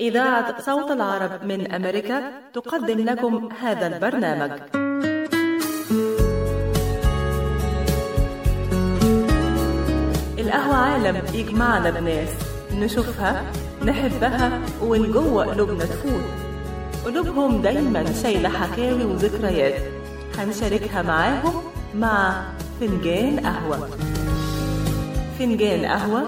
إذاعة صوت العرب من أمريكا تقدم لكم هذا البرنامج. القهوة عالم يجمعنا بناس نشوفها نحبها ومن جوه قلوبنا تفوت. قلوبهم دايما شايلة حكاوي وذكريات. هنشاركها معاهم مع فنجان قهوة. فنجان قهوة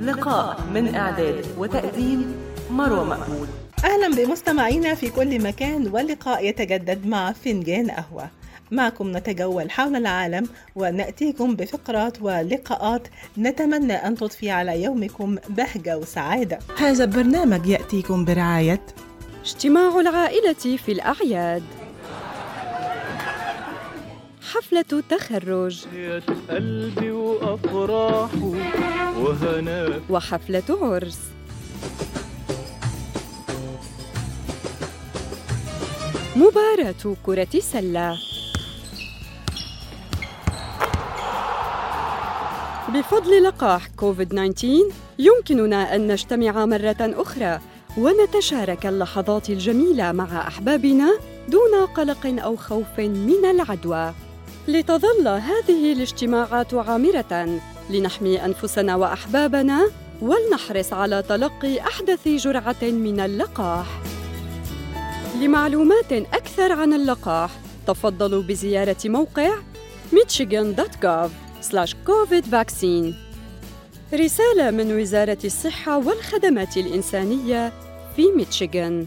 لقاء من إعداد وتقديم مروة مقبول. أهلا بمستمعينا في كل مكان واللقاء يتجدد مع فنجان قهوة. معكم نتجول حول العالم ونأتيكم بفقرات ولقاءات نتمنى أن تضفي على يومكم بهجة وسعادة. هذا البرنامج يأتيكم برعاية اجتماع العائلة في الأعياد. حفلة تخرج. يا قلبي وأفراحه وهناك وحفلة عرس. مباراة كرة السلة بفضل لقاح كوفيد 19 يمكننا أن نجتمع مرة أخرى ونتشارك اللحظات الجميلة مع أحبابنا دون قلق أو خوف من العدوى. لتظل هذه الاجتماعات عامرة لنحمي أنفسنا وأحبابنا ولنحرص على تلقي أحدث جرعة من اللقاح. لمعلومات أكثر عن اللقاح تفضلوا بزيارة موقع michigan.gov covid vaccine. رسالة من وزارة الصحة والخدمات الإنسانية في ميتشيغان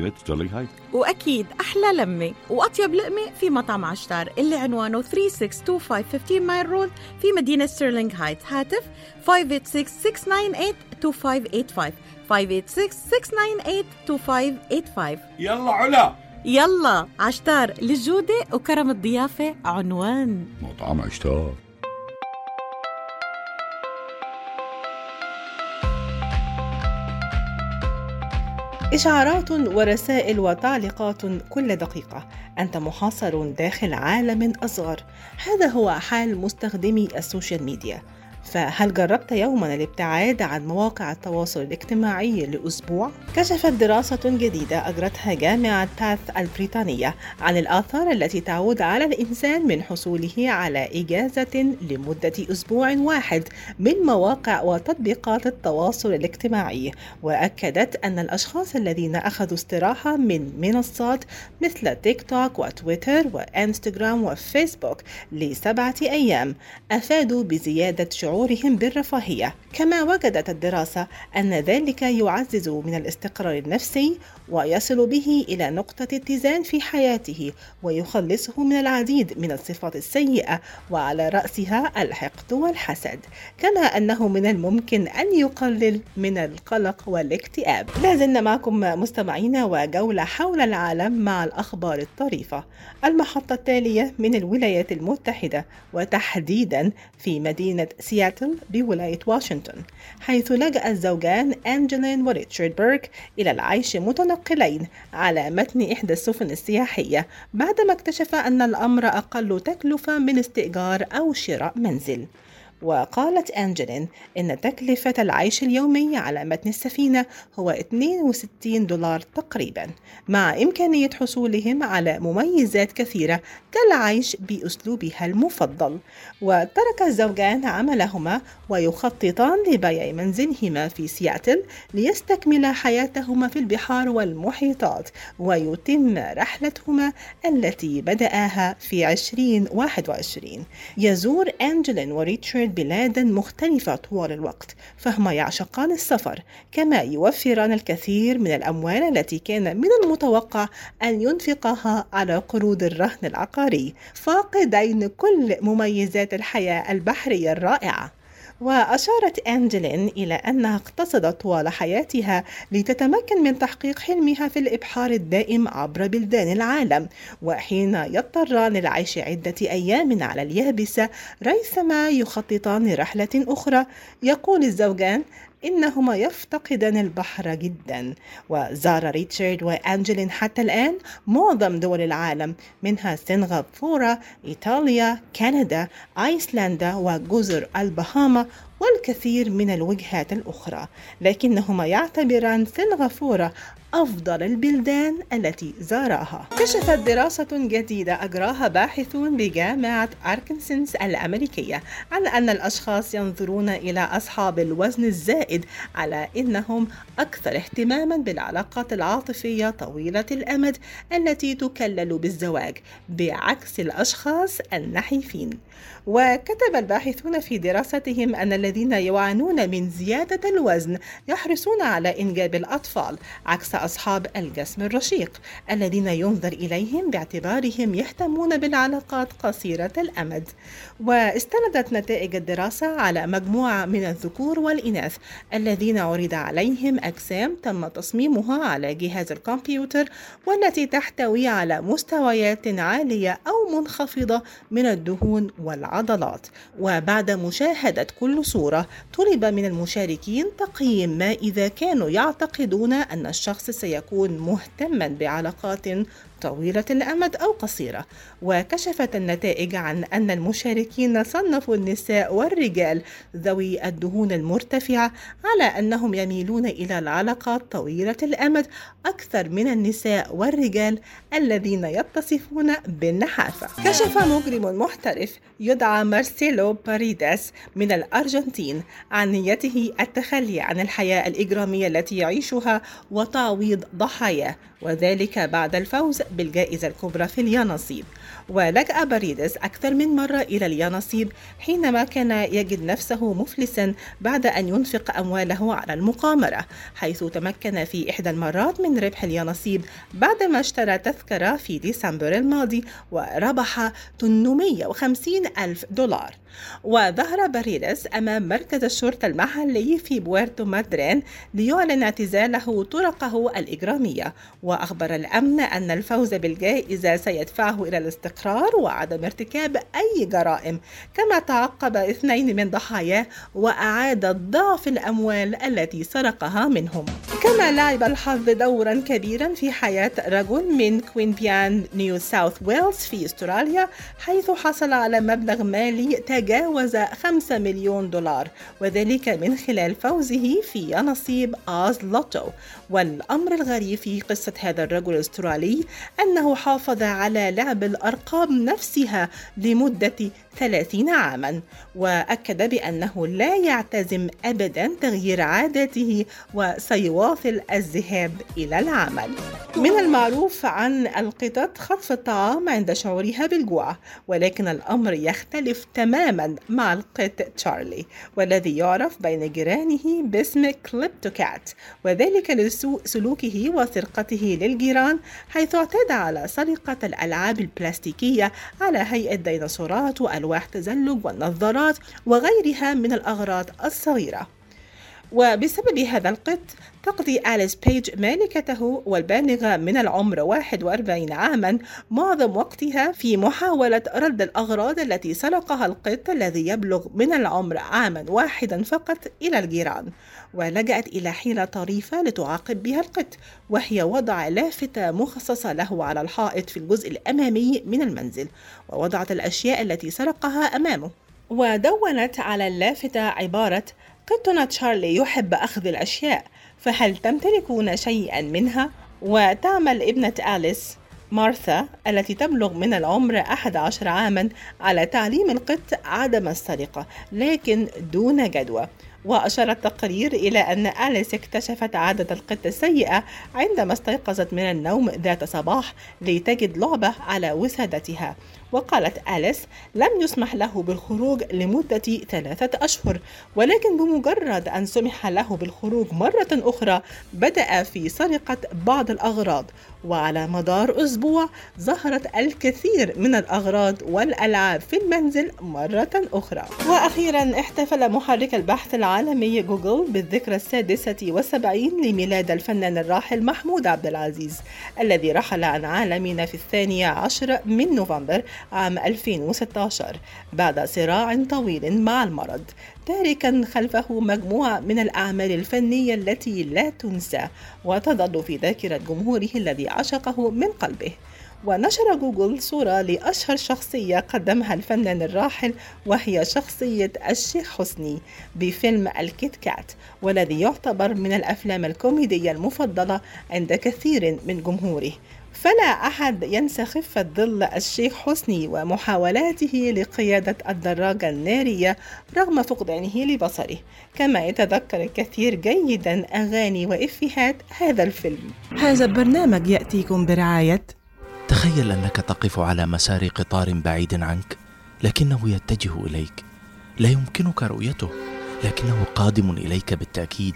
مدينة ستيرلينغ هايت وأكيد أحلى لمة. وأطيب لقمة في مطعم عشتار اللي عنوانه 3625 Mile Road في مدينة ستيرلينغ هايت هاتف 586-698-2585 586-698-2585 يلا علا. يلا عشتار للجودة وكرم الضيافة عنوان. مطعم عشتار. إشعارات ورسائل وتعليقات كل دقيقة. أنت محاصر داخل عالم أصغر. هذا هو حال مستخدمي السوشيال ميديا. فهل جربت يوما الابتعاد عن مواقع التواصل الاجتماعي لأسبوع؟ كشفت دراسة جديدة أجرتها جامعة باث البريطانية عن الآثار التي تعود على الإنسان من حصوله على إجازة لمدة أسبوع واحد من مواقع وتطبيقات التواصل الاجتماعي وأكدت أن الأشخاص الذين أخذوا استراحة من منصات مثل تيك توك وتويتر وإنستغرام وفيسبوك لسبعة أيام أفادوا بزيادة شعورهم بالرفاهية. كما وجدت الدراسة أن ذلك يعزز من الاستقرار النفسي ويصل به إلى نقطة اتزان في حياته ويخلصه من العديد من الصفات السيئة وعلى رأسها الحقد والحسد كما أنه من الممكن أن يقلل من القلق والاكتئاب. لازلنا معكم مستمعينا وجولة حول العالم مع الأخبار الطريفة. المحطة التالية من الولايات المتحدة وتحديدا في مدينة سياتل بولاية واشنطن حيث لجأ الزوجان أنجلين وريتشارد بيرك إلى العيش متنقلين على متن إحدى السفن السياحية بعدما اكتشف أن الأمر أقل تكلفة من استئجار أو شراء منزل. وقالت أنجلين إن تكلفة العيش اليومي على متن السفينة هو 62 دولار تقريبا مع إمكانية حصولهم على مميزات كثيرة كالعيش بأسلوبها المفضل. وترك الزوجان عملهما ويخططان لبيع منزلهما في سياتل ليستكملا حياتهما في البحار والمحيطات ويتم رحلتهما التي بدأها في 2021 يزور أنجلين وريتشارد بلادا مختلفة طوال الوقت فهما يعشقان السفر كما يوفران الكثير من الأموال التي كان من المتوقع أن ينفقها على قروض الرهن العقاري فاقدين كل مميزات الحياة البحرية الرائعة. وأشارت أنجلين إلى أنها اقتصدت طوال حياتها لتتمكن من تحقيق حلمها في الإبحار الدائم عبر بلدان العالم. وحين يضطران للعيش عدة أيام على اليابسة ريثما يخططان رحلة أخرى يقول الزوجان إنهما يفتقدان البحر جدا. وزار ريتشارد وأنجلين حتى الآن معظم دول العالم منها سنغافورة إيطاليا كندا أيسلندا وجزر البهاما والكثير من الوجهات الأخرى. لكنهما يعتبران سنغافورة أفضل البلدان التي زارها. كشفت دراسة جديدة أجراها باحثون بجامعة أركنسنس الأمريكية عن أن الأشخاص ينظرون إلى أصحاب الوزن الزائد على أنهم أكثر اهتماما بالعلاقات العاطفية طويلة الأمد التي تكلل بالزواج بعكس الأشخاص النحيفين. وكتب الباحثون في دراستهم أن الذين يعانون من زيادة الوزن يحرصون على إنجاب الأطفال عكس أصحاب الجسم الرشيق الذين ينظر إليهم باعتبارهم يهتمون بالعلاقات قصيرة الأمد. واستندت نتائج الدراسة على مجموعة من الذكور والإناث الذين عرض عليهم أجسام تم تصميمها على جهاز الكمبيوتر والتي تحتوي على مستويات عالية أو منخفضة من الدهون والعضلات وبعد مشاهدة كل صورة طلب من المشاركين تقييم ما إذا كانوا يعتقدون أن الشخص سيكون مهتما بعلاقات طويلة الأمد أو قصيرة. وكشفت النتائج عن أن المشاركين صنفوا النساء والرجال ذوي الدهون المرتفعة على أنهم يميلون إلى العلاقات طويلة الأمد أكثر من النساء والرجال الذين يتصفون بالنحافة. كشف مجرم محترف يدعى مارسيلو باريداس من الأرجنتين عن نيته التخلي عن الحياة الإجرامية التي يعيشها وتعويض ضحاياه وذلك بعد الفوز بالجائزة الكبرى في اليانصيب. ولجأ باريدس أكثر من مرة إلى اليانصيب حينما كان يجد نفسه مفلسا بعد أن ينفق أمواله على المقامرة حيث تمكن في إحدى المرات من ربح اليانصيب بعدما اشترى تذكرة في ديسمبر الماضي وربح 850 ألف دولار. وظهر باريدس أمام مركز الشرطة المحلي في بويرتو مادرين ليعلن اعتزاله طرقه الإجرامية وأخبر الأمن أن الفوز بالجائزة سيدفعه إلى الاستقرار وعدم ارتكاب أي جرائم كما تعقب اثنين من ضحاياه وأعاد ضعف الأموال التي سرقها منهم. كما لعب الحظ دورا كبيرا في حياة رجل من كوينبيان نيو ساوث ويلز في استراليا حيث حصل على مبلغ مالي تجاوز 5 مليون دولار وذلك من خلال فوزه في نصيب آز لوتو. والأمر الغريب في قصة هذا الرجل الأسترالي أنه حافظ على لعب الأرقام نفسها لمدة 30 عاما وأكد بأنه لا يعتزم أبدا تغيير عاداته وسيواصل الذهاب إلى العمل. من المعروف عن القطط خطف الطعام عند شعورها بالجوع ولكن الأمر يختلف تماما مع القط تشارلي والذي يعرف بين جيرانه باسم كليبتوكات وذلك لسوء سلوكه وسرقته للجيران حيث اعتاد على سرقة الألعاب البلاستيكية على هيئة ديناصورات وألواح تزلج والنظارات وغيرها من الأغراض الصغيرة. وبسبب هذا القط تقضي أليس بيج مالكته والبالغة من العمر 41 عاما معظم وقتها في محاولة رد الأغراض التي سرقها القط الذي يبلغ من العمر عاما واحدا فقط إلى الجيران. ولجأت إلى حيلة طريفة لتعاقب بها القط وهي وضع لافتة مخصصة له على الحائط في الجزء الأمامي من المنزل ووضعت الأشياء التي سرقها أمامه ودونت على اللافتة عبارة قطنا تشارلي يحب أخذ الأشياء فهل تمتلكون شيئا منها؟ وتعمل ابنة أليس مارثا التي تبلغ من العمر 11 عاما على تعليم القط عدم السرقة لكن دون جدوى وأشار التقرير إلى أن أليس اكتشفت عادة القط السيئة عندما استيقظت من النوم ذات صباح لتجد لعبة على وسادتها. وقالت أليس لم يسمح له بالخروج لمدة ثلاثة أشهر ولكن بمجرد أن سمح له بالخروج مرة أخرى بدأ في سرقة بعض الأغراض وعلى مدار أسبوع ظهرت الكثير من الأغراض والألعاب في المنزل مرة أخرى. وأخيرا احتفل محرك البحث العالمي جوجل بالذكرى السادسة والسبعين لميلاد الفنان الراحل محمود عبد العزيز الذي رحل عن عالمنا في الثانية عشر من نوفمبر عام 2016 بعد صراع طويل مع المرض تاركا خلفه مجموعة من الأعمال الفنية التي لا تنسى وتظل في ذاكرة جمهوره الذي عشقه من قلبه. ونشر جوجل صورة لأشهر شخصية قدمها الفنان الراحل وهي شخصية الشيخ حسني بفيلم الكيت كات والذي يعتبر من الأفلام الكوميدية المفضلة عند كثير من جمهوره. فلا أحد ينسى خفة ظل الشيخ حسني ومحاولاته لقيادة الدراجة النارية رغم فقدانه لبصره. كما يتذكر الكثير جيدا أغاني وإفيهات هذا الفيلم. هذا البرنامج يأتيكم برعاية تخيل أنك تقف على مسار قطار بعيد عنك لكنه يتجه إليك. لا يمكنك رؤيته لكنه قادم إليك بالتأكيد.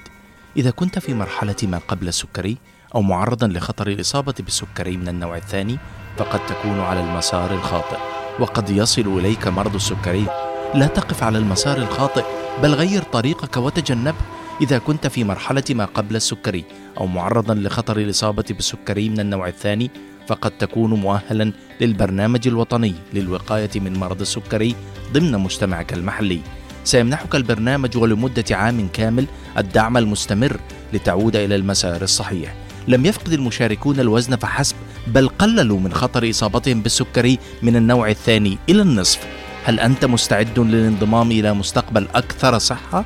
إذا كنت في مرحلة ما قبل السكري أو معرضا لخطر الإصابة بالسكري من النوع الثاني فقد تكون على المسار الخاطئ وقد يصل إليك مرض السكري. لا تقف على المسار الخاطئ بل غير طريقك وتجنبه. إذا كنت في مرحلة ما قبل السكري أو معرضا لخطر الإصابة بالسكري من النوع الثاني فقد تكون مؤهلا للبرنامج الوطني للوقاية من مرض السكري ضمن مجتمعك المحلي. سيمنحك البرنامج ولمدة عام كامل الدعم المستمر لتعود إلى المسار الصحيح. لم يفقد المشاركون الوزن فحسب بل قللوا من خطر إصابتهم بالسكري من النوع الثاني إلى النصف. هل أنت مستعد للانضمام إلى مستقبل أكثر صحة؟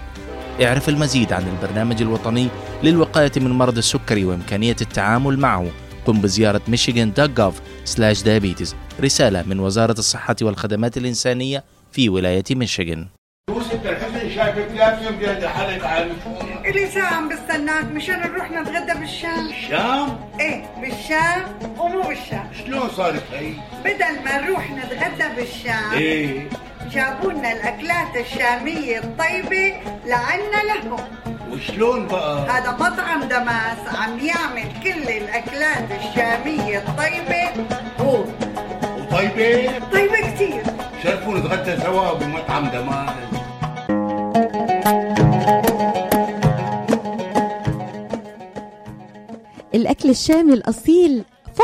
اعرف المزيد عن البرنامج الوطني للوقاية من مرض السكري وإمكانية التعامل معه. قم بزيارة michigan.gov/diabetes رسالة من وزارة الصحة والخدمات الإنسانية في ولاية ميشيغان. شايفك حالك ساعة عم بستناك مشان نروح نتغدى بالشام. الشام إيه بالشام ومو بالشام. شلون صارت هي؟ بدل ما نروح نتغدى بالشام إيه. جابوا لنا الأكلات الشامية الطيبة لعنا لهم. وشلون بقى؟ هذا مطعم Damas عم يعمل كل الأكلات الشامية الطيبة هو وطيبة؟ طيبة كتير شرفوا نتغدى سوا بمطعم Damas الأكل الشامي الأصيل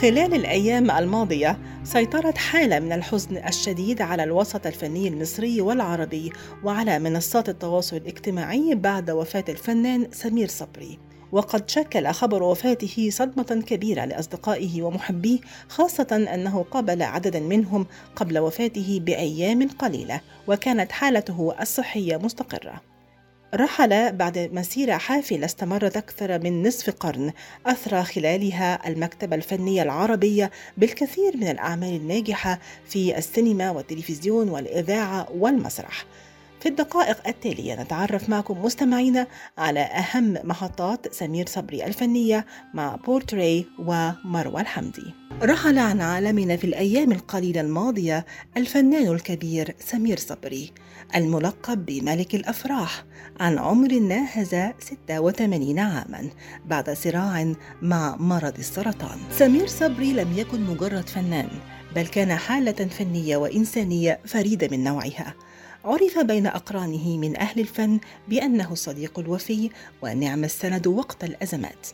خلال الأيام الماضية سيطرت حالة من الحزن الشديد على الوسط الفني المصري والعربي وعلى منصات التواصل الاجتماعي بعد وفاة الفنان سمير صبري. وقد شكل خبر وفاته صدمة كبيرة لأصدقائه ومحبيه خاصة أنه قابل عددا منهم قبل وفاته بأيام قليلة وكانت حالته الصحية مستقرة. رحل بعد مسيرة حافلة استمرت أكثر من نصف قرن أثرى خلالها المكتبة الفنية العربية بالكثير من الأعمال الناجحة في السينما والتلفزيون والإذاعة والمسرح. في الدقائق التالية نتعرف معكم مستمعينا على أهم محطات سمير صبري الفنية مع بورتري ومروى الحمدي. رحل عن عالمنا في الأيام القليلة الماضية الفنان الكبير سمير صبري الملقب بملك الأفراح عن عمر ناهز 86 عاما بعد صراع مع مرض السرطان. سمير صبري لم يكن مجرد فنان بل كان حالة فنية وإنسانية فريدة من نوعها. عرف بين أقرانه من أهل الفن بأنه الصديق الوفي ونعم السند وقت الأزمات.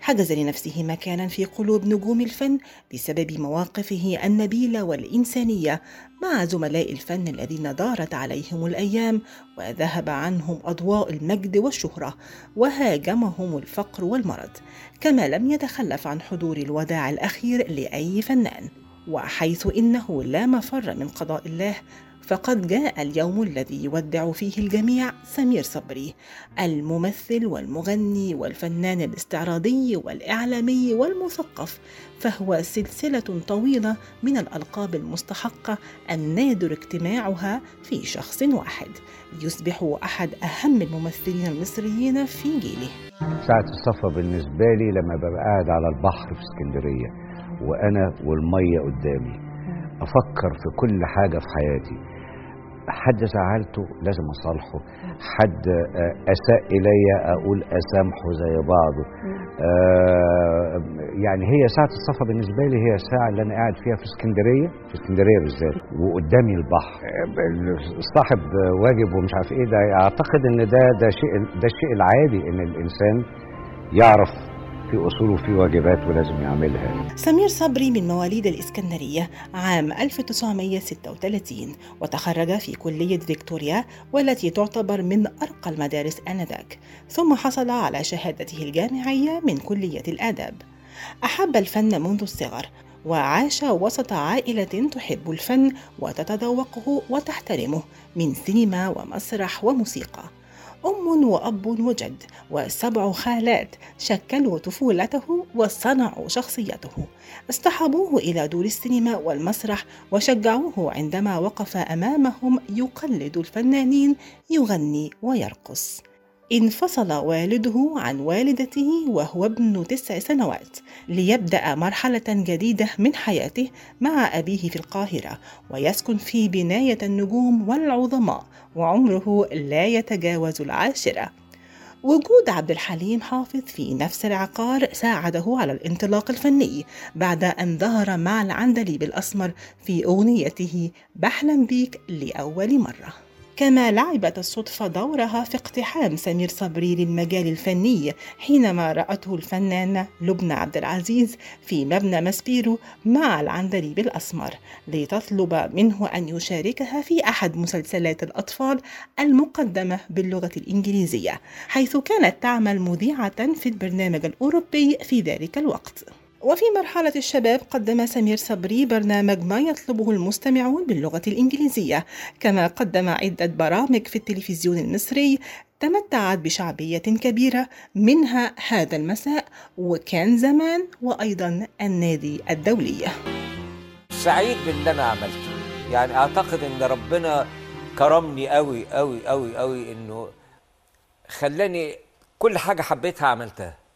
حجز لنفسه مكانا في قلوب نجوم الفن بسبب مواقفه النبيلة والإنسانية مع زملاء الفن الذين دارت عليهم الأيام وذهب عنهم أضواء المجد والشهرة وهاجمهم الفقر والمرض كما لم يتخلف عن حضور الوداع الأخير لأي فنان. وحيث إنه لا مفر من قضاء الله فقد جاء اليوم الذي يودع فيه الجميع سمير صبري الممثل والمغني والفنان الاستعراضي والإعلامي والمثقف فهو سلسلة طويلة من الألقاب المستحقة النادر اجتماعها في شخص واحد يصبح أحد أهم الممثلين المصريين في جيله. ساعة الصفا بالنسبة لي لما ببقى قاعد على البحر في اسكندرية وأنا والمية قدامي أفكر في كل حاجة في حياتي. حد زعلته لازم أصالحه. حد أساء إلي أقول أسامحه زي بعضه. آه يعني هي ساعة الصفا بالنسبة لي هي الساعة اللي أنا قاعد فيها في اسكندرية في اسكندرية بالذات وقدامي البحر. صاحب واجب ومش عارف إيه ده أعتقد إن ده ده شيء ده الشيء العادي إن الإنسان يعرف في أصول وفي واجبات ولازم يعملها. سمير صبري من مواليد الإسكندرية عام 1936 وتخرج في كلية فيكتوريا والتي تعتبر من أرقى المدارس آنذاك ثم حصل على شهادته الجامعية من كلية الآداب. أحب الفن منذ الصغر وعاش وسط عائلة تحب الفن وتتذوقه وتحترمه من سينما ومسرح وموسيقى. أم وأب وجد وسبع خالات شكلوا طفولته وصنعوا شخصيته. اصطحبوه إلى دور السينما والمسرح وشجعوه عندما وقف أمامهم يقلد الفنانين يغني ويرقص. انفصل والده عن والدته وهو ابن تسع سنوات ليبدأ مرحلة جديدة من حياته مع أبيه في القاهرة ويسكن في بناية النجوم والعظماء وعمره لا يتجاوز العاشرة. وجود عبد الحليم حافظ في نفس العقار ساعده على الانطلاق الفني بعد أن ظهر مع العندليب الأسمر في أغنيته بحلم بيك لأول مرة. كما لعبت الصدفة دورها في اقتحام سمير صبري للمجال الفني حينما رأته الفنانة لبنى عبد العزيز في مبنى ماسبيرو مع العندليب الأسمر لتطلب منه أن يشاركها في أحد مسلسلات الأطفال المقدمة باللغة الإنجليزية حيث كانت تعمل مذيعة في البرنامج الأوروبي في ذلك الوقت. وفي مرحلة الشباب قدم سمير صبري برنامج ما يطلبه المستمعون باللغة الإنجليزية. كما قدم عدة برامج في التلفزيون المصري تمتعت بشعبية كبيرة منها هذا المساء وكان زمان وأيضا النادي الدولي. سعيد باللي أنا عملته. يعني أعتقد أن ربنا كرمني قوي قوي قوي قوي أنه خلاني كل حاجة حبيتها عملتها.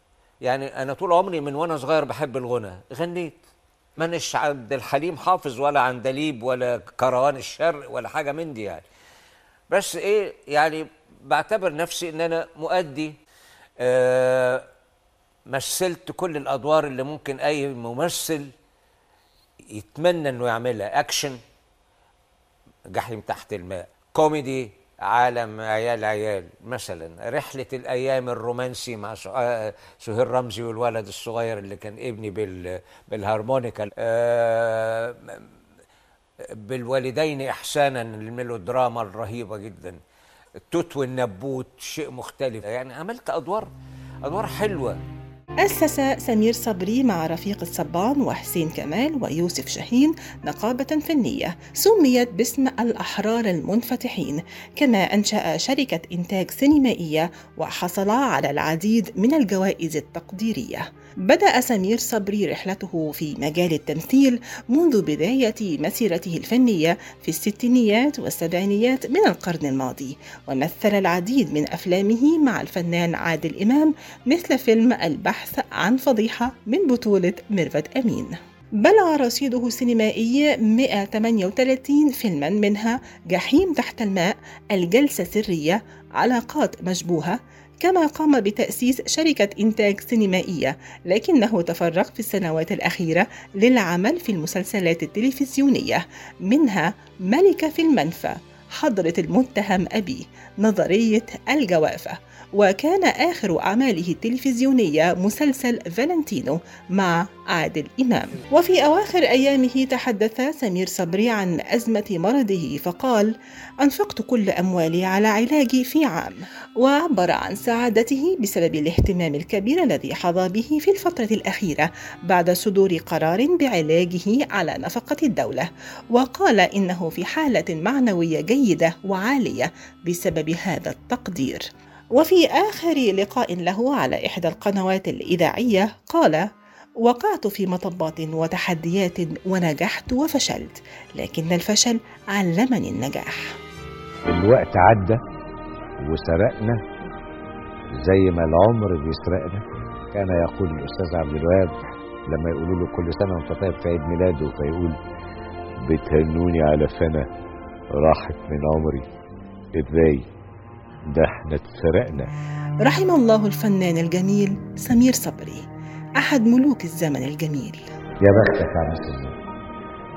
يعني أنا طول عمري من وأنا صغير بحب الغنى. غنيت. مانيش عبد الحليم حافظ ولا عندليب ولا كروان الشرق ولا حاجة من دي يعني. بس إيه يعني بعتبر نفسي إن أنا مؤدي آه مثلت كل الأدوار اللي ممكن أي ممثل يتمنى إنه يعملها. أكشن جحيم تحت الماء. كوميدي عالم عيال عيال. مثلا رحلة الأيام الرومانسي مع سهير رمزي والولد الصغير اللي كان ابني بال بالهارمونيكا. آه بالوالدين إحسانا الميلودراما الرهيبة جدا. التوت والنبوت شيء مختلف. يعني عملت أدوار أدوار حلوة. أسس سمير صبري مع رفيق الصبان وحسين كمال ويوسف شاهين نقابة فنية سميت باسم الأحرار المنفتحين. كما أنشأ شركة إنتاج سينمائية وحصل على العديد من الجوائز التقديرية. بدأ سمير صبري رحلته في مجال التمثيل منذ بداية مسيرته الفنية في الستينيات والسبعينيات من القرن الماضي ومثل العديد من أفلامه مع الفنان عادل إمام مثل فيلم البحث عن فضيحة من بطولة ميرفت أمين. بلغ رصيده السينمائي 138 فيلما منها جحيم تحت الماء الجلسة سرية علاقات مشبوهة كما قام بتأسيس شركة إنتاج سينمائية لكنه تفرغ في السنوات الأخيرة للعمل في المسلسلات التلفزيونية منها ملكة في المنفى حضرة المتهم أبي نظرية الجوافة. وكان آخر أعماله التلفزيونية مسلسل فالنتينو مع عادل إمام. وفي أواخر أيامه تحدث سمير صبري عن أزمة مرضه فقال أنفقت كل أموالي على علاجي في عام. وعبر عن سعادته بسبب الاهتمام الكبير الذي حظى به في الفترة الأخيرة بعد صدور قرار بعلاجه على نفقة الدولة. وقال إنه في حالة معنوية جيدة وعالية بسبب هذا التقدير. وفي آخر لقاء له على إحدى القنوات الإذاعية قال: وقعت في مطبات وتحديات ونجحت وفشلت، لكن الفشل علمني النجاح. الوقت عدى وسرقنا زي ما العمر بيسرقنا. كان يقول الأستاذ عبد الوهاب لما يقولوا له كل سنة وأنت طيب في عيد ميلاده فيقول بتهنوني على سنة راحت من عمري. إزاي؟ ده إحنا اتسرقنا رحم الله الفنان الجميل سمير صبري أحد ملوك الزمن الجميل. يا بختك يا عم سمير.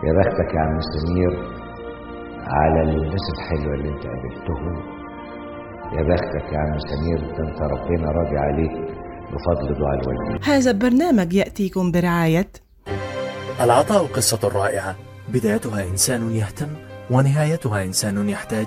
يا بختك يا عم سمير على الناس الحلوة اللي انت قابلتهم يا بختك يا عم سمير ده انت ربنا راضي عليك بفضل دعاء الوالدين. هذا البرنامج يأتيكم برعاية العطاء قصة رائعة بدايتها إنسان يهتم ونهايتها إنسان يحتاج.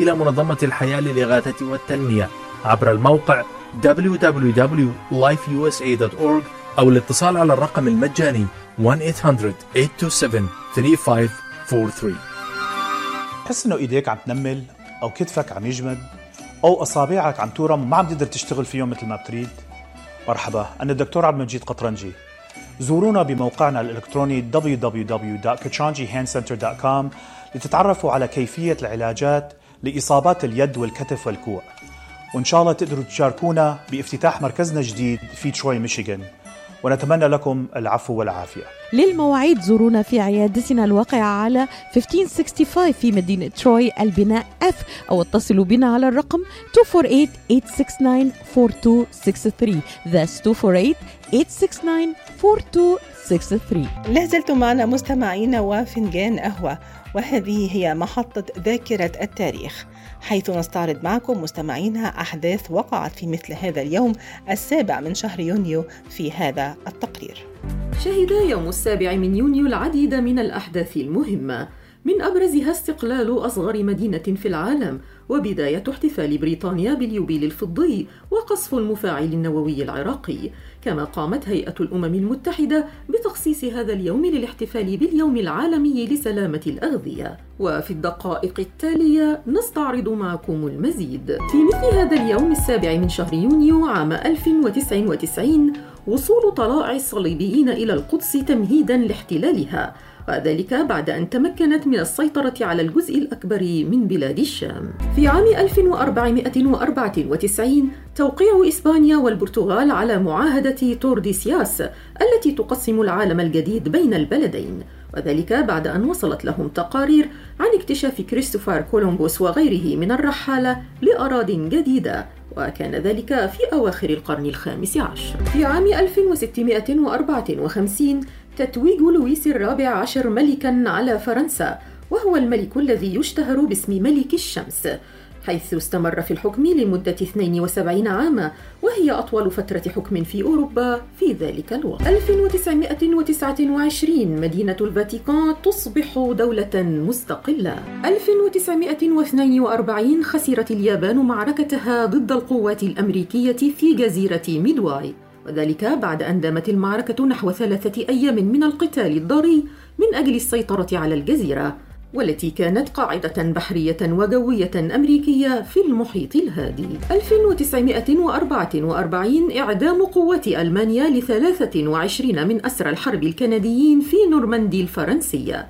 إلى منظمة الحياة للإغاثة والتنمية عبر الموقع www.lifeusa.org أو الاتصال على الرقم المجاني 1-800-827-3543 تحس إنه إيديك عم تنمل أو كتفك عم يجمد أو أصابعك عم تورم وما عم تقدر تشتغل فيهم مثل ما بتريد. مرحبا أنا الدكتور عبد المجيد قطرنجي. زورونا بموقعنا الإلكتروني www.kachanjihandcenter.com لتتعرفوا على كيفية العلاجات لإصابات اليد والكتف والكوع. وإن شاء الله تقدروا تشاركونا بافتتاح مركزنا الجديد في تروي ميشيغان. ونتمنى لكم العفو والعافية. للمواعيد زورونا في عيادتنا الواقعة على 1565 في مدينة تروي البناء F أو اتصلوا بنا على الرقم 248-869-4263 That's 248-869-4263 لا زلتم معنا مستمعين وفنجان قهوة. وهذه هي محطة ذاكرة التاريخ حيث نستعرض معكم مستمعينا أحداث وقعت في مثل هذا اليوم السابع من شهر يونيو في هذا التقرير. شهد يوم السابع من يونيو العديد من الأحداث المهمة. من أبرزها استقلال أصغر مدينة في العالم وبداية احتفال بريطانيا باليوبيل الفضي وقصف المفاعل النووي العراقي. كما قامت هيئة الأمم المتحدة بتخصيص هذا اليوم للاحتفال باليوم العالمي لسلامة الأغذية. وفي الدقائق التالية نستعرض معكم المزيد. في مثل هذا اليوم السابع من شهر يونيو عام 1099 وصول طلائع الصليبيين إلى القدس تمهيداً لاحتلالها. وذلك بعد أن تمكنت من السيطرة على الجزء الأكبر من بلاد الشام. في عام 1494 توقيع إسبانيا والبرتغال على معاهدة تورديسياس التي تقسم العالم الجديد بين البلدين. وذلك بعد أن وصلت لهم تقارير عن اكتشاف كريستوفر كولومبوس وغيره من الرحالة لأراضٍ جديدة وكان ذلك في أواخر القرن الخامس عشر. في عام 1654 تتويج لويس الرابع عشر ملكا على فرنسا وهو الملك الذي يشتهر باسم ملك الشمس حيث استمر في الحكم لمدة 72 عاما وهي أطول فترة حكم في أوروبا في ذلك الوقت. 1929 مدينة الفاتيكان تصبح دولة مستقلة. 1942 خسرت اليابان معركتها ضد القوات الأمريكية في جزيرة ميدواي. وذلك بعد أن دامت المعركة نحو ثلاثة أيام من القتال الضاري من أجل السيطرة على الجزيرة والتي كانت قاعدة بحرية وجوية أمريكية في المحيط الهادي. 1944 إعدام قوات ألمانيا لثلاثة وعشرين من أسرى الحرب الكنديين في نورماندي الفرنسية.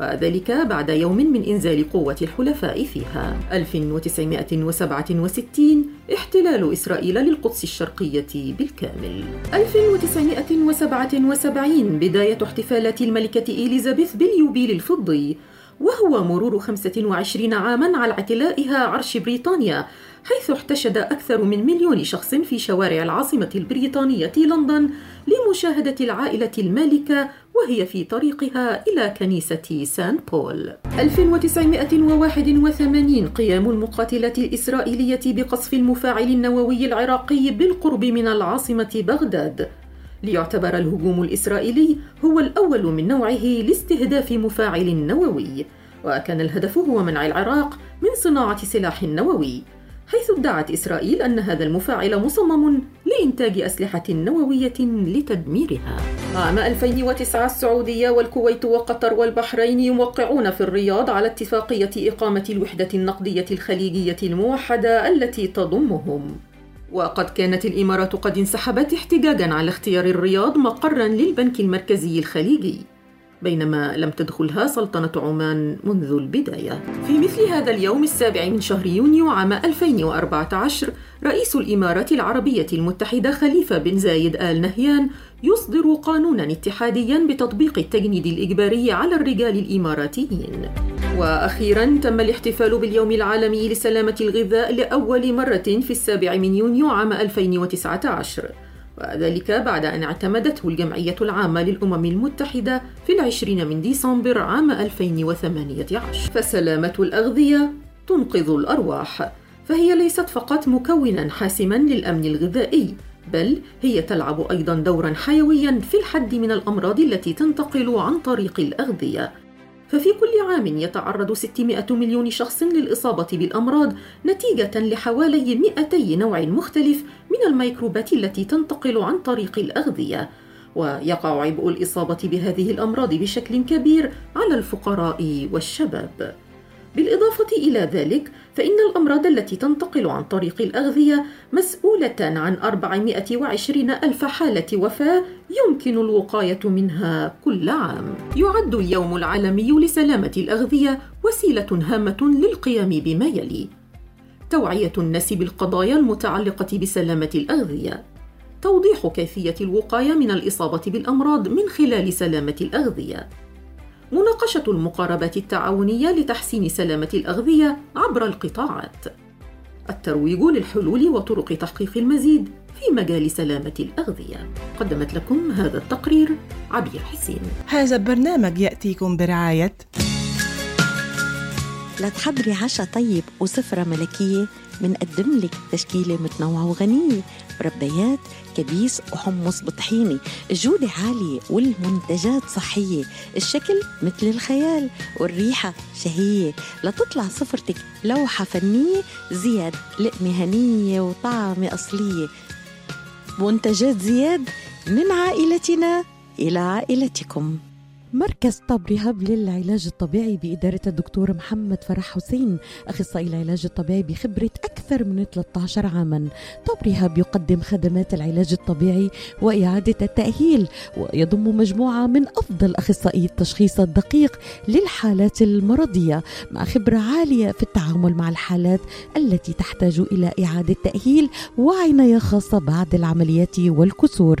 وذلك بعد يوم من إنزال قوة الحلفاء فيها. 1967 احتلال إسرائيل للقدس الشرقية بالكامل. 1977 بداية احتفالات الملكة إليزابيث باليوبيل الفضي وهو مرور 25 عاما على اعتلائها عرش بريطانيا حيث احتشد أكثر من مليون شخص في شوارع العاصمة البريطانية لندن لمشاهدة العائلة المالكة وهي في طريقها إلى كنيسة سان بول. 1981 قيام المقاتلة الإسرائيلية بقصف المفاعل النووي العراقي بالقرب من العاصمة بغداد. ليعتبر الهجوم الإسرائيلي هو الأول من نوعه لاستهداف مفاعل نووي. وكان الهدف هو منع العراق من صناعة سلاح نووي. حيث ادعت إسرائيل أن هذا المفاعل مصمم لإنتاج أسلحة نووية لتدميرها. عام 2009 السعودية والكويت وقطر والبحرين يوقعون في الرياض على اتفاقية إقامة الوحدة النقدية الخليجية الموحدة التي تضمهم. وقد كانت الإمارات قد انسحبت احتجاجا على اختيار الرياض مقرا للبنك المركزي الخليجي. بينما لم تدخلها سلطنة عمان منذ البداية. في مثل هذا اليوم السابع من شهر يونيو عام 2014 رئيس الإمارات العربية المتحدة خليفة بن زايد آل نهيان يصدر قانونا اتحاديا بتطبيق التجنيد الإجباري على الرجال الإماراتيين. وأخيرا تم الاحتفال باليوم العالمي لسلامة الغذاء لأول مرة في السابع من يونيو عام 2019 وذلك بعد أن اعتمدته الجمعية العامة للأمم المتحدة في العشرين من ديسمبر عام 2018 فسلامة الأغذية تنقذ الأرواح فهي ليست فقط مكونا حاسما للأمن الغذائي بل هي تلعب أيضا دورا حيويا في الحد من الأمراض التي تنتقل عن طريق الأغذية. ففي كل عام يتعرض 600 مليون شخص للإصابة بالأمراض نتيجة لحوالي 200 نوع مختلف من الميكروبات التي تنتقل عن طريق الأغذية. ويقع عبء الإصابة بهذه الأمراض بشكل كبير على الفقراء والشباب. بالإضافة إلى ذلك فإن الأمراض التي تنتقل عن طريق الأغذية مسؤولة عن 420 ألف حالة وفاة يمكن الوقاية منها كل عام. يعد اليوم العالمي لسلامة الأغذية وسيلة هامة للقيام بما يلي: توعية الناس بالقضايا المتعلقة بسلامة الأغذية، توضيح كيفية الوقاية من الإصابة بالأمراض من خلال سلامة الأغذية، مناقشة المقاربات التعاونية لتحسين سلامة الأغذية عبر القطاعات. الترويج للحلول وطرق تحقيق المزيد في مجال سلامة الأغذية. قدمت لكم هذا التقرير عبير حسين. هذا البرنامج يأتيكم برعاية لتحضري عشاء طيب وسفرة ملكية منقدم لك تشكيلة متنوعة وغنية مربيات كبيس وحمص بطحينة الجودة عالية والمنتجات صحية. الشكل مثل الخيال والريحة شهية. لتطلع سفرتك لوحة فنية زياد لقمة هنية وطعمة أصلية. منتجات زياد من عائلتنا إلى عائلتكم. مركز طب رهاب للعلاج الطبيعي بإدارة الدكتور محمد فرح حسين أخصائي العلاج الطبيعي بخبرة أكثر من 13 عاما. طب رهاب يقدم خدمات العلاج الطبيعي وإعادة التأهيل ويضم مجموعة من أفضل أخصائي التشخيص الدقيق للحالات المرضية مع خبرة عالية في التعامل مع الحالات التي تحتاج إلى إعادة تأهيل وعناية خاصة بعد العمليات والكسور.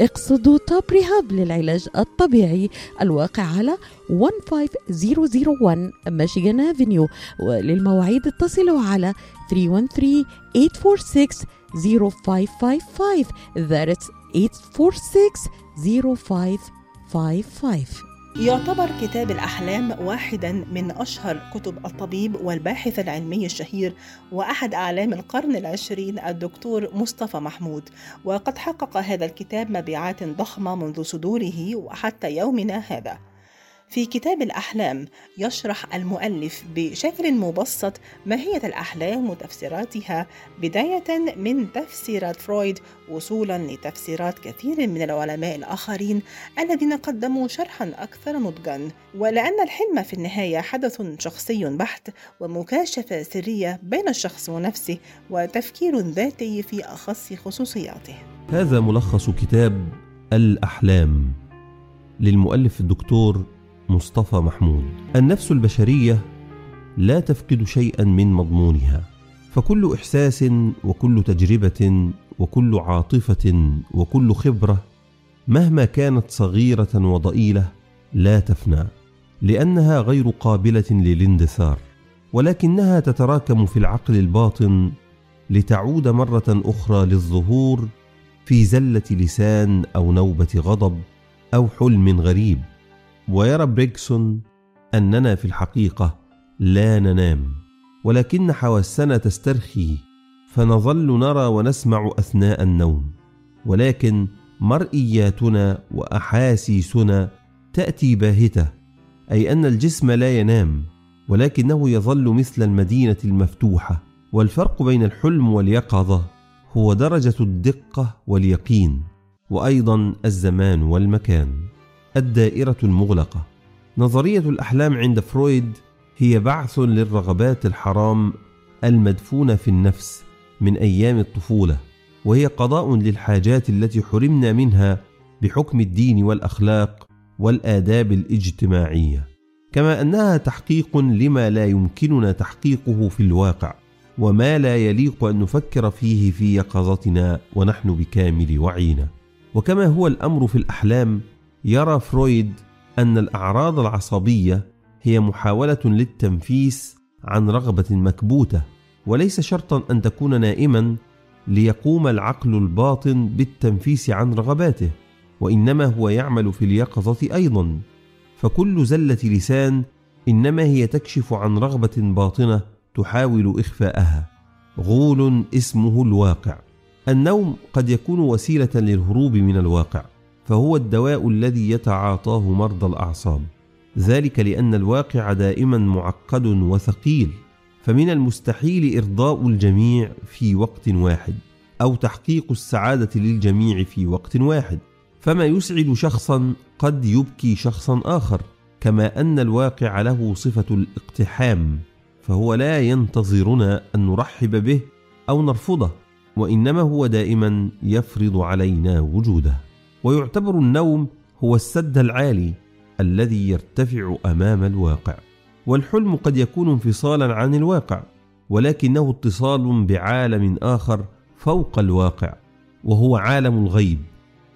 اقصدوا توب ريهاب للعلاج الطبيعي الواقع على 15001 ميشيغان افنيو وللمواعيد اتصلوا على 313 846 0555 That's 846 0555 يعتبر كتاب الأحلام واحدا من أشهر كتب الطبيب والباحث العلمي الشهير وأحد أعلام القرن العشرين الدكتور مصطفى محمود. وقد حقق هذا الكتاب مبيعات ضخمة منذ صدوره وحتى يومنا هذا. في كتاب الأحلام يشرح المؤلف بشكل مبسط ماهية الأحلام وتفسيراتها بداية من تفسيرات فرويد وصولا لتفسيرات كثير من العلماء الآخرين الذين قدموا شرحا أكثر نضجا ولأن الحلم في النهاية حدث شخصي بحت ومكاشفة سرية بين الشخص ونفسه وتفكير ذاتي في أخص خصوصياته. هذا ملخص كتاب الأحلام للمؤلف الدكتور مصطفى محمود. النفس البشرية لا تفقد شيئا من مضمونها فكل إحساس وكل تجربة وكل عاطفة وكل خبرة مهما كانت صغيرة وضئيلة لا تفنى لأنها غير قابلة للاندثار ولكنها تتراكم في العقل الباطن لتعود مرة أخرى للظهور في زلة لسان أو نوبة غضب أو حلم غريب. ويرى بريكسون أننا في الحقيقة لا ننام ولكن حواسنا تسترخي فنظل نرى ونسمع أثناء النوم ولكن مرئياتنا وأحاسيسنا تأتي باهتة أي أن الجسم لا ينام ولكنه يظل مثل المدينة المفتوحة والفرق بين الحلم واليقظة هو درجة الدقة واليقين وأيضا الزمان والمكان. الدائرة المغلقة. نظرية الأحلام عند فرويد هي بعث للرغبات الحرام المدفونة في النفس من أيام الطفولة وهي قضاء للحاجات التي حرمنا منها بحكم الدين والأخلاق والآداب الاجتماعية. كما أنها تحقيق لما لا يمكننا تحقيقه في الواقع وما لا يليق أن نفكر فيه في يقظتنا ونحن بكامل وعينا. وكما هو الأمر في الأحلام يرى فرويد أن الأعراض العصبية هي محاولة للتنفيس عن رغبة مكبوتة وليس شرطا أن تكون نائما ليقوم العقل الباطن بالتنفيس عن رغباته وإنما هو يعمل في اليقظة أيضا. فكل زلة لسان إنما هي تكشف عن رغبة باطنة تحاول إخفاءها. غول اسمه الواقع. النوم قد يكون وسيلة للهروب من الواقع. فهو الدواء الذي يتعاطاه مرضى الأعصاب. ذلك لأن الواقع دائما معقد وثقيل فمن المستحيل إرضاء الجميع في وقت واحد أو تحقيق السعادة للجميع في وقت واحد. فما يسعد شخصا قد يبكي شخصا آخر كما أن الواقع له صفة الاقتحام فهو لا ينتظرنا أن نرحب به أو نرفضه وإنما هو دائما يفرض علينا وجوده. ويعتبر النوم هو السد العالي الذي يرتفع أمام الواقع. والحلم قد يكون انفصالا عن الواقع ولكنه اتصال بعالم آخر فوق الواقع وهو عالم الغيب.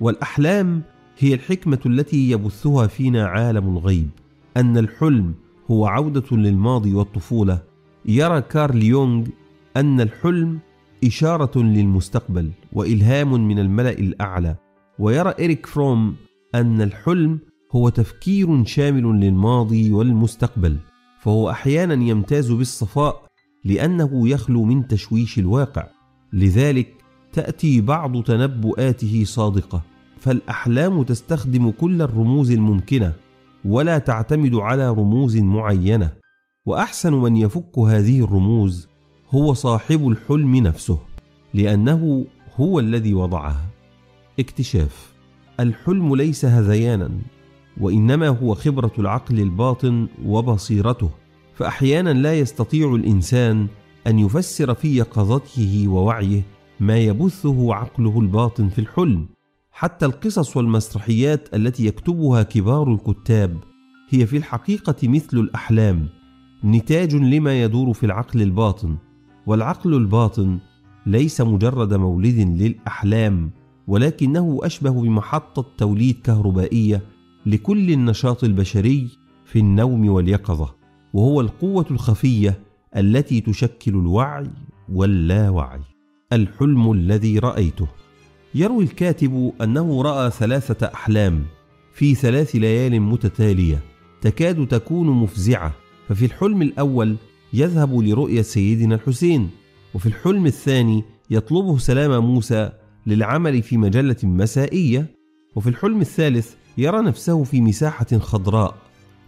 والأحلام هي الحكمة التي يبثها فينا عالم الغيب. أن الحلم هو عودة للماضي والطفولة. يرى كارل يونغ أن الحلم إشارة للمستقبل وإلهام من الملأ الأعلى. ويرى إريك فروم أن الحلم هو تفكير شامل للماضي والمستقبل فهو أحيانا يمتاز بالصفاء لأنه يخلو من تشويش الواقع. لذلك تأتي بعض تنبؤاته صادقة فالأحلام تستخدم كل الرموز الممكنة ولا تعتمد على رموز معينة. وأحسن من يفك هذه الرموز هو صاحب الحلم نفسه لأنه هو الذي وضعها. اكتشاف. الحلم ليس هذيانا وإنما هو خبرة العقل الباطن وبصيرته. فأحيانا لا يستطيع الإنسان أن يفسر في يقظته ووعيه ما يبثه عقله الباطن في الحلم. حتى القصص والمسرحيات التي يكتبها كبار الكتاب هي في الحقيقة مثل الأحلام. نتاج لما يدور في العقل الباطن والعقل الباطن ليس مجرد مولد للأحلام. ولكنه أشبه بمحطة توليد كهربائية لكل النشاط البشري في النوم واليقظة وهو القوة الخفية التي تشكل الوعي واللاوعي. الحلم الذي رأيته. يروي الكاتب أنه رأى ثلاثة أحلام في ثلاث ليال متتالية تكاد تكون مفزعة ففي الحلم الأول يذهب لرؤية سيدنا الحسين وفي الحلم الثاني يطلبه سلام موسى للعمل في مجلة مسائية وفي الحلم الثالث يرى نفسه في مساحة خضراء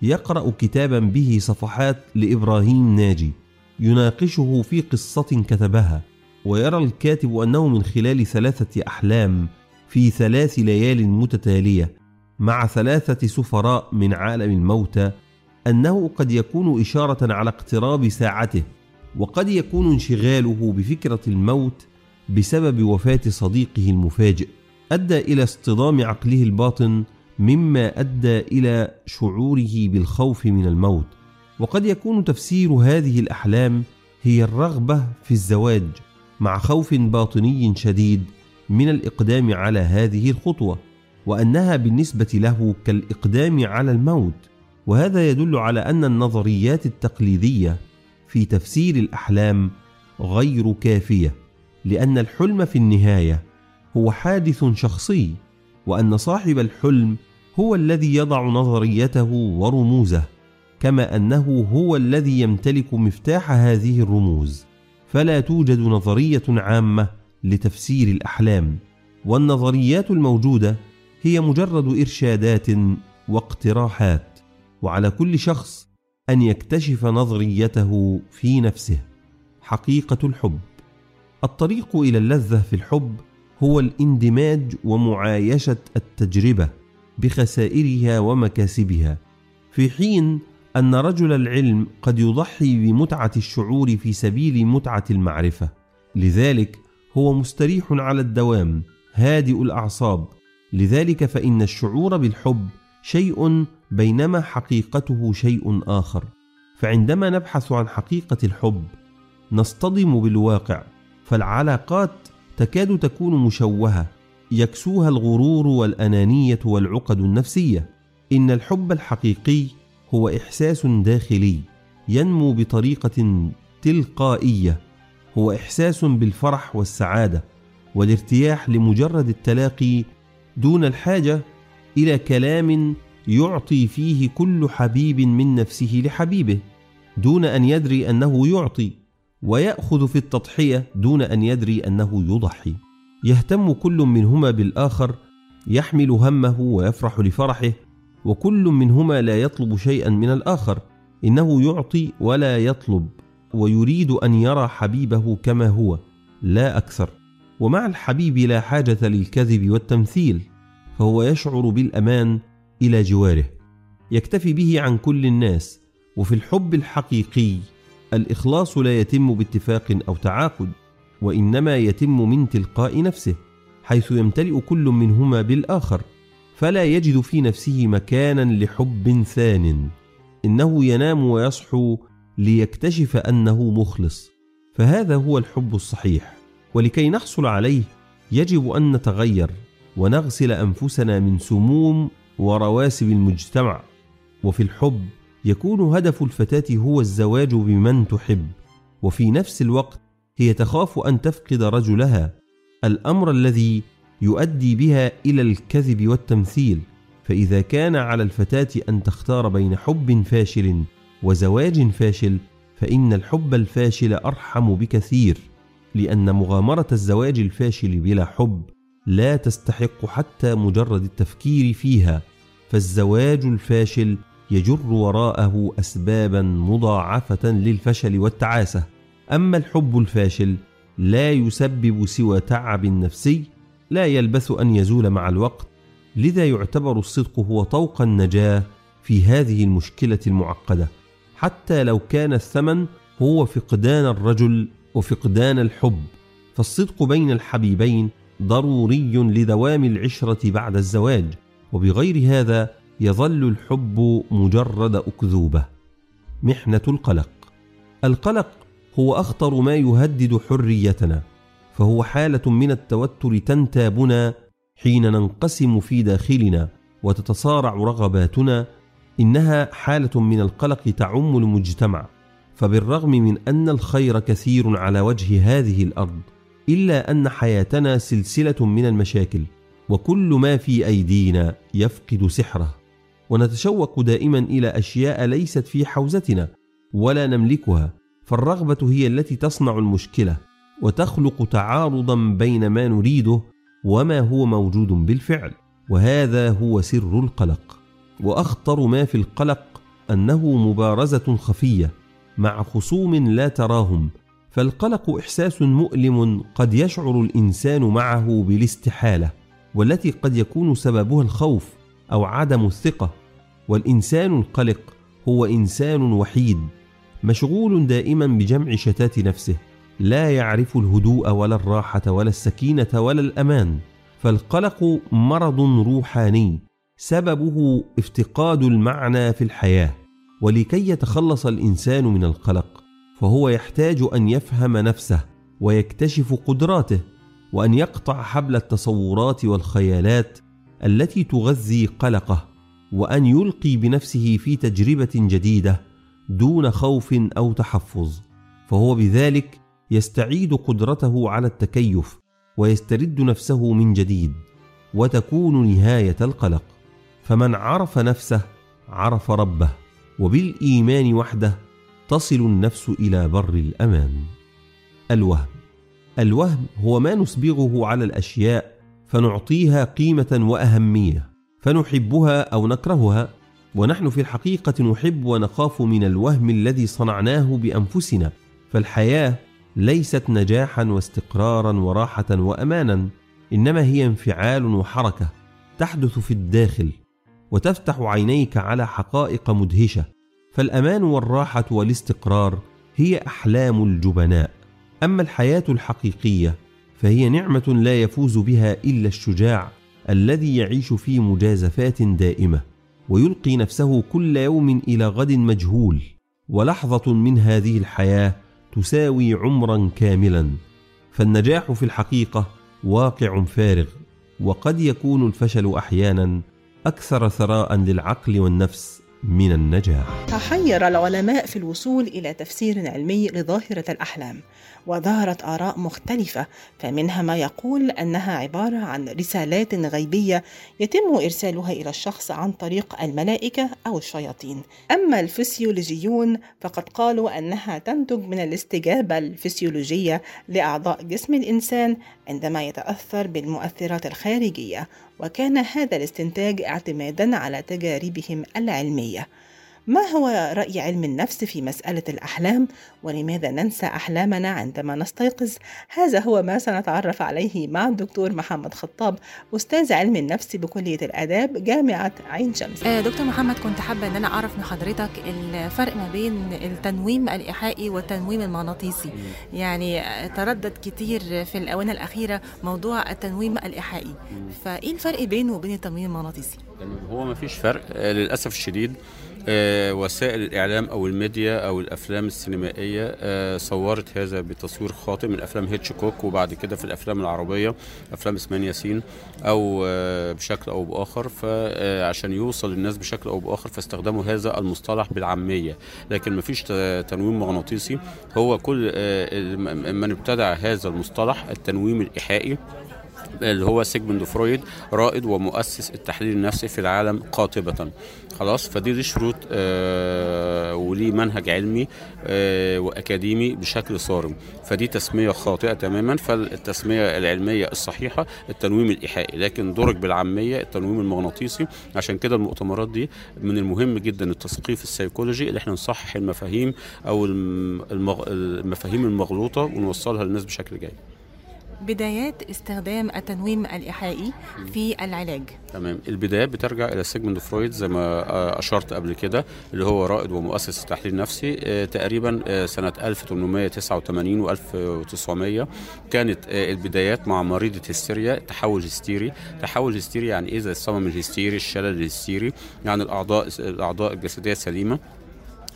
يقرأ كتابا به صفحات لإبراهيم ناجي يناقشه في قصة كتبها ويرى الكاتب أنه من خلال ثلاثة أحلام في ثلاث ليال متتالية مع ثلاثة سفراء من عالم الموتى أنه قد يكون إشارة على اقتراب ساعته وقد يكون انشغاله بفكرة الموت بسبب وفاة صديقه المفاجئ أدى إلى اصطدام عقله الباطن مما أدى إلى شعوره بالخوف من الموت. وقد يكون تفسير هذه الأحلام هي الرغبة في الزواج مع خوف باطني شديد من الإقدام على هذه الخطوة وأنها بالنسبة له كالإقدام على الموت. وهذا يدل على أن النظريات التقليدية في تفسير الأحلام غير كافية. لأن الحلم في النهاية هو حادث شخصي وأن صاحب الحلم هو الذي يضع نظريته ورموزه كما أنه هو الذي يمتلك مفتاح هذه الرموز. فلا توجد نظرية عامة لتفسير الأحلام والنظريات الموجودة هي مجرد إرشادات واقتراحات وعلى كل شخص أن يكتشف نظريته في نفسه. حقيقة الحب. الطريق إلى اللذة في الحب هو الاندماج ومعايشة التجربة بخسائرها ومكاسبها. في حين أن رجل العلم قد يضحي بمتعة الشعور في سبيل متعة المعرفة. لذلك هو مستريح على الدوام هادئ الأعصاب. لذلك فإن الشعور بالحب شيء بينما حقيقته شيء آخر. فعندما نبحث عن حقيقة الحب نصطدم بالواقع. فالعلاقات تكاد تكون مشوهة يكسوها الغرور والأنانية والعقد النفسية. إن الحب الحقيقي هو إحساس داخلي ينمو بطريقة تلقائية هو إحساس بالفرح والسعادة والارتياح لمجرد التلاقي دون الحاجة إلى كلام يعطي فيه كل حبيب من نفسه لحبيبه دون أن يدري أنه يعطي. ويأخذ في التضحية دون أن يدري أنه يضحي. يهتم كل منهما بالآخر يحمل همه ويفرح لفرحه وكل منهما لا يطلب شيئا من الآخر. إنه يعطي ولا يطلب ويريد أن يرى حبيبه كما هو لا أكثر. ومع الحبيب لا حاجة للكذب والتمثيل فهو يشعر بالأمان إلى جواره. يكتفي به عن كل الناس وفي الحب الحقيقي الإخلاص لا يتم باتفاق أو تعاقد وإنما يتم من تلقاء نفسه حيث يمتلئ كل منهما بالآخر فلا يجد في نفسه مكانا لحب ثان إنه ينام ويصحو ليكتشف أنه مخلص فهذا هو الحب الصحيح ولكي نحصل عليه يجب أن نتغير ونغسل أنفسنا من سموم ورواسب المجتمع وفي الحب يكون هدف الفتاة هو الزواج بمن تحب وفي نفس الوقت هي تخاف أن تفقد رجلها. الأمر الذي يؤدي بها إلى الكذب والتمثيل. فإذا كان على الفتاة أن تختار بين حب فاشل وزواج فاشل فإن الحب الفاشل أرحم بكثير لأن مغامرة الزواج الفاشل بلا حب لا تستحق حتى مجرد التفكير فيها. فالزواج الفاشل يجر وراءه اسبابا مضاعفة للفشل والتعاسة. أما الحب الفاشل لا يسبب سوى تعب نفسي لا يلبث أن يزول مع الوقت. لذا يعتبر الصدق هو طوق النجاة في هذه المشكلة المعقدة. حتى لو كان الثمن هو فقدان الرجل وفقدان الحب فالصدق بين الحبيبين ضروري لدوام العشرة بعد الزواج. وبغير هذا يظل الحب مجرد أكذوبة. محنة القلق. القلق هو أخطر ما يهدد حريتنا فهو حالة من التوتر تنتابنا حين ننقسم في داخلنا وتتصارع رغباتنا. إنها حالة من القلق تعم المجتمع. فبالرغم من أن الخير كثير على وجه هذه الأرض إلا أن حياتنا سلسلة من المشاكل وكل ما في أيدينا يفقد سحره. ونتشوق دائما إلى أشياء ليست في حوزتنا ولا نملكها فالرغبة هي التي تصنع المشكلة وتخلق تعارضا بين ما نريده وما هو موجود بالفعل وهذا هو سر القلق. وأخطر ما في القلق أنه مبارزة خفية مع خصوم لا تراهم فالقلق إحساس مؤلم قد يشعر الإنسان معه بالاستحالة والتي قد يكون سببها الخوف أو عدم الثقة. والإنسان القلق هو إنسان وحيد مشغول دائما بجمع شتات نفسه لا يعرف الهدوء ولا الراحة ولا السكينة ولا الأمان فالقلق مرض روحاني سببه افتقاد المعنى في الحياة. ولكي يتخلص الإنسان من القلق فهو يحتاج أن يفهم نفسه ويكتشف قدراته وأن يقطع حبل التصورات والخيالات التي تغذي قلقه. وأن يلقي بنفسه في تجربة جديدة دون خوف أو تحفظ فهو بذلك يستعيد قدرته على التكيف ويسترد نفسه من جديد وتكون نهاية القلق. فمن عرف نفسه عرف ربه وبالإيمان وحده تصل النفس إلى بر الأمان. الوهم الوهم هو ما نسبغه على الأشياء فنعطيها قيمة وأهمية. فنحبها أو نكرهها ونحن في الحقيقة نحب ونخاف من الوهم الذي صنعناه بأنفسنا فالحياة ليست نجاحا واستقرارا وراحة وامانا إنما هي انفعال وحركة تحدث في الداخل وتفتح عينيك على حقائق مدهشة فالأمان والراحة والاستقرار هي أحلام الجبناء. أما الحياة الحقيقية فهي نعمة لا يفوز بها إلا الشجاع الذي يعيش في مجازفات دائمة ويلقي نفسه كل يوم إلى غد مجهول ولحظة من هذه الحياة تساوي عمرا كاملا. فالنجاح في الحقيقة واقع فارغ وقد يكون الفشل أحيانا أكثر ثراء للعقل والنفس. من النجاح تحير العلماء في الوصول إلى تفسير علمي لظاهرة الأحلام وظهرت آراء مختلفة فمنها ما يقول أنها عبارة عن رسالات غيبية يتم إرسالها إلى الشخص عن طريق الملائكة أو الشياطين. أما الفسيولوجيون فقد قالوا أنها تنتج من الاستجابة الفسيولوجية لأعضاء جسم الإنسان عندما يتأثر بالمؤثرات الخارجية وكان هذا الاستنتاج اعتمادا على تجاربهم العلمية. ما هو رأي علم النفس في مسألة الأحلام؟ ولماذا ننسى أحلامنا عندما نستيقظ؟ هذا هو ما سنتعرف عليه مع الدكتور محمد خطاب أستاذ علم النفس بكلية الآداب جامعة عين شمس. آه، دكتور محمد كنت حابة أن أنا أعرف من حضرتك الفرق ما بين التنويم الإيحائي والتنويم المغناطيسي. يعني تردد كتير في الآونة الأخيرة موضوع التنويم الإيحائي. فإيه الفرق بينه وبين التنويم المغناطيسي؟ هو ما فيش فرق آه، للأسف الشديد. وسائل الإعلام أو الميديا أو الأفلام السينمائية آه، صورت هذا بتصوير خاطئ من أفلام هيتشكوك وبعد كده في الأفلام العربية أفلام إسماعيل ياسين أو آه، بشكل أو بآخر. فعشان يوصل الناس بشكل أو بآخر فاستخدموا هذا المصطلح بالعامية. لكن ما فيش تنويم مغناطيسي. هو كل آه، من ابتدع هذا المصطلح التنويم الإيحائي اللي هو سيجموند فرويد رائد ومؤسس التحليل النفسي في العالم قاطبة. خلاص فدي دي شروط آه وليه منهج علمي آه وأكاديمي بشكل صارم. فدي تسمية خاطئة تماما فالتسمية العلمية الصحيحة التنويم الإيحائي. لكن درج بالعامية التنويم المغناطيسي عشان كده المؤتمرات دي من المهم جدا التثقيف السيكولوجي اللي إحنا نصحح المفاهيم أو المغ... المفاهيم المغلوطة ونوصلها للناس بشكل جيد. بدايات استخدام التنويم الإيحائي في العلاج. تمام. البدايات بترجع إلى سيجموند فرويد زي ما أشرت قبل كده اللي هو رائد ومؤسس التحليل النفسي. آه، تقريبا آه، سنة 1889 و1900 كانت آه، البدايات مع مريضه هستيريا تحول هستيري. تحول هستيري يعني إيه؟ زي الصمم الهستيري الشلل الهستيري يعني الأعضاء الأعضاء الجسدية سليمه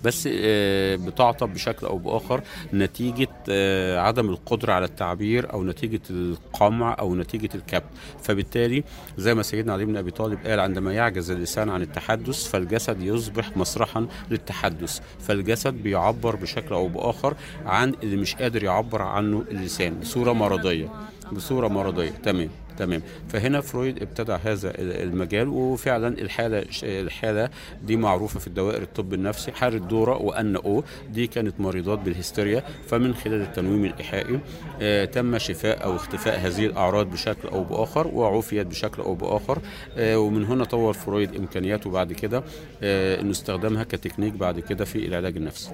بس آه، بتعطب بشكل أو بآخر نتيجة آه، عدم القدرة على التعبير أو نتيجة القمع أو نتيجة الكبت. فبالتالي زي ما سيدنا علي بن أبي طالب قال عندما يعجز اللسان عن التحدث فالجسد يصبح مسرحا للتحدث. فالجسد بيعبر بشكل أو بآخر عن اللي مش قادر يعبر عنه اللسان بصورة مرضية بصورة مرضية. تمام. تمام. فهنا فرويد ابتدع هذا ال- المجال وفعلا الحالة الحالة دي معروفة في الدوائر الطب النفسي حاله دورا آنا أو دي كانت مريضات بالهستيريا. فمن خلال التنويم الايحائي آه تم شفاء أو اختفاء هذه الأعراض بشكل أو بآخر وعوفيت بشكل أو بآخر. آه ومن هنا طور فرويد إمكانياته بعد كده آه إنه استخدمها كتكنيك بعد كده في العلاج النفسي.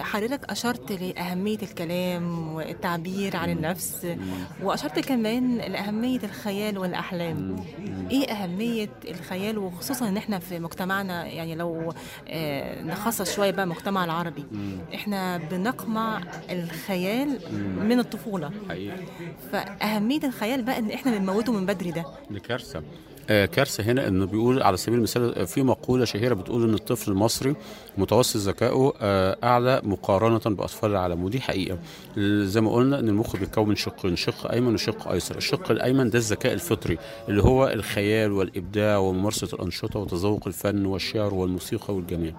حضرتك أشرت لأهمية الكلام والتعبير عن النفس وأشرت كمان لأهمية الخيال والأحلام. إيه أهمية الخيال؟ وخصوصا إن إحنا في مجتمعنا يعني لو آه، نخصص شوية بقى المجتمع العربي إحنا بنقمع الخيال من الطفولة. حقيقي. فأهمية الخيال بقى إن إحنا بنموته من بدري ده. دي كارثة. آه كارثة هنا إنه بيقول على سبيل المثال آه، في مقولة شهيرة بتقول إن الطفل المصري متوسط ذكائه آه أعلى مقارنة بأطفال العالم ودي حقيقة. زي ما قلنا إن المخ بيتكون من شقين شق أيمن وشق أيسر. الشق الأيمن ده الذكاء الفطري اللي هو الخيال والإبداع وممارسة الأنشطة وتذوق الفن والشعر والموسيقى والجمال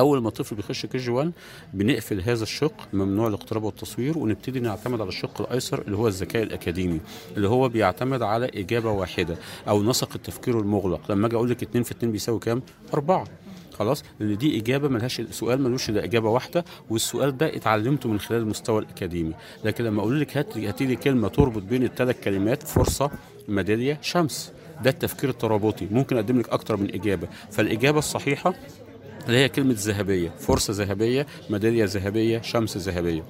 أول ما الطفل بيخش كي جي 1 بنقفل هذا الشق ممنوع الاقتراب والتصوير ونبتدي نعتمد على الشق الأيسر اللي هو الذكاء الأكاديمي اللي هو بيعتمد على إجابة واحدة أو نسق التفكير المغلق. لما أجي أقول لك 2 في 2 بيساوي كام؟ 4 خلاص؟ لأن دي إجابة ملهاش سؤال ملوش إلا إجابة واحدة والسؤال ده اتعلمته من خلال المستوى الأكاديمي. لكن لما أقول لك هات هاتي لي كلمة تربط بين الثلاث كلمات فرصة ميدالية شمس. ده التفكير الترابطي. ممكن أقدم لك أكتر من إجابة. فالإجابة الصحيحة اللي هي كلمة ذهبية فرصة ذهبية ميدالية ذهبية شمس ذهبية.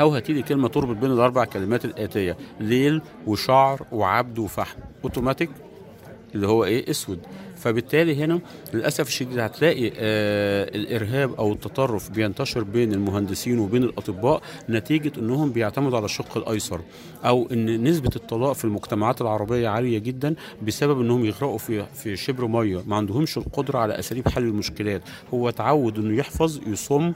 أو هاتي لي كلمة تربط بين الأربع كلمات الآتية ليل وشعر وعبد وفحم. أوتوماتيك؟ اللي هو إيه أسود. فبالتالي هنا للأسف الشديد هتلاقي آه الإرهاب أو التطرف بينتشر بين المهندسين وبين الأطباء نتيجة أنهم بيعتمدوا على الشق الأيسر أو أن نسبة الطلاق في المجتمعات العربية عالية جدا بسبب أنهم يغرقوا في في شبر مية. ما عندهمش القدرة على أساليب حل المشكلات. هو اتعود أنه يحفظ يصم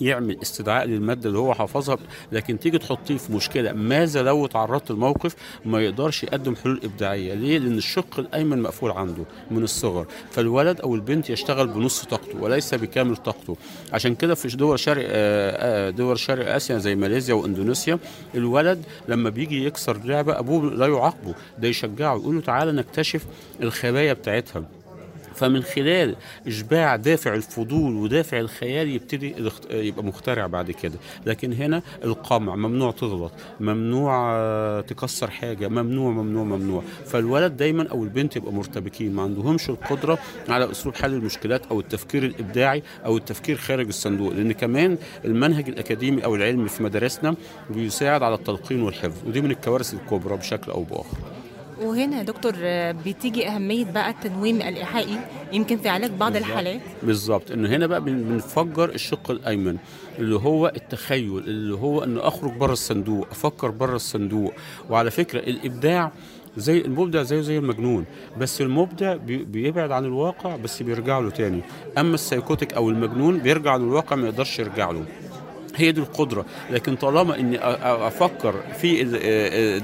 يعمل استدعاء للمادة اللي هو حافظها لكن تيجي تحطيه في مشكلة ماذا لو تعرضت لموقف ما يقدرش يقدم حلول إبداعية؟ ليه؟ لأن الشق الأيمن مقفول عنده من الصغر. فالولد أو البنت يشتغل بنص طاقته وليس بكامل طاقته. عشان كده في دول شرق آه، آه، دول شرق آسيا زي ماليزيا وإندونيسيا الولد لما بيجي يكسر لعبة أبوه لا يعاقبه ده يشجعه يقول له تعالى نكتشف الخبايا بتاعتها. فمن خلال إشباع دافع الفضول ودافع الخيال يبتدي يبقى مخترع بعد كده. لكن هنا القمع ممنوع تغلط ممنوع آه، تكسر حاجة ممنوع ممنوع ممنوع. فالولد دايما أو البنت يبقى مرتبكين ما عندهمش القدرة على اسلوب حل المشكلات أو التفكير الإبداعي أو التفكير خارج الصندوق. لأن كمان المنهج الأكاديمي أو العلمي في مدارسنا بيساعد على التلقين والحفظ ودي من الكوارث الكبرى بشكل أو بآخر. وهنا يا دكتور بتيجي أهمية بقى التنويم الإيحائي يمكن في علاج بعض. الحالات. بالظبط. إنه هنا بقى بن- بنفجر الشق الأيمن اللي هو التخيل اللي هو ان أخرج بره الصندوق أفكر بره الصندوق. وعلى فكرة الإبداع زي المبدع زيه زي المجنون بس المبدع بي- بيبعد عن الواقع بس بيرجع له تاني. أما ال psychotic أو المجنون بيرجع للواقع ما يقدرش يرجع له. هي دي القدرة. لكن طالما إني أفكر في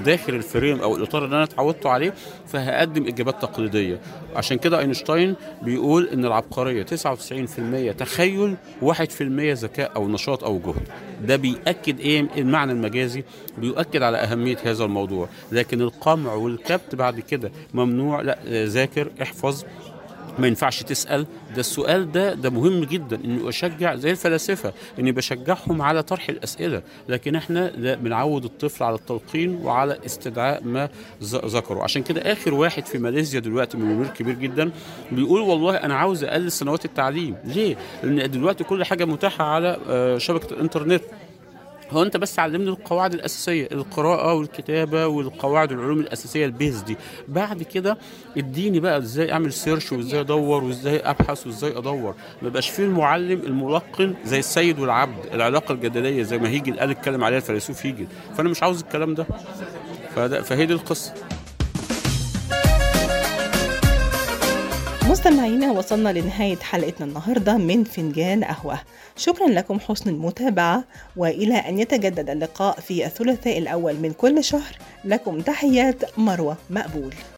داخل ال frame أو الإطار اللي أنا اتعودت عليه فهقدم إجابات تقليدية. عشان كده أينشتاين بيقول إن العبقرية 99% تخيل 1% ذكاء أو نشاط أو جهد. ده بيأكد إيه؟ المعنى المجازي. بيؤكد على أهمية هذا الموضوع. لكن القمع والكبت بعد كده ممنوع. لا ذاكر احفظ. ما ينفعش تسأل. ده السؤال ده ده مهم جدا إني أشجع زي الفلاسفة إني بشجعهم على طرح الأسئلة. لكن إحنا بنعود الطفل على التلقين وعلى استدعاء ما ذكره. عشان كده آخر واحد في ماليزيا دلوقتي مليونير كبير جدا بيقول والله أنا عاوز أقلل سنوات التعليم. ليه؟ لأن دلوقتي كل حاجة متاحة على آه، شبكة الإنترنت. هو انت بس علمني القواعد الأساسية القراءة والكتابة والقواعد العلوم الأساسية ال base دي. بعد كده اديني بقى إزاي اعمل search وازاي ادور وازاي ابحث وازاي ادور. ما يبقاش فيه المعلم الملقن زي السيد والعبد العلاقة الجدلية زي ما هيجل قال اتكلم عليها الفيلسوف هيجل فأنا مش عاوز الكلام ده. فهي دي القصة. مستمعينا وصلنا لنهاية حلقتنا النهاردة من فنجان قهوة. شكرا لكم حسن المتابعة وإلى أن يتجدد اللقاء في الثلاثاء الأول من كل شهر. لكم تحيات مروة مقبول.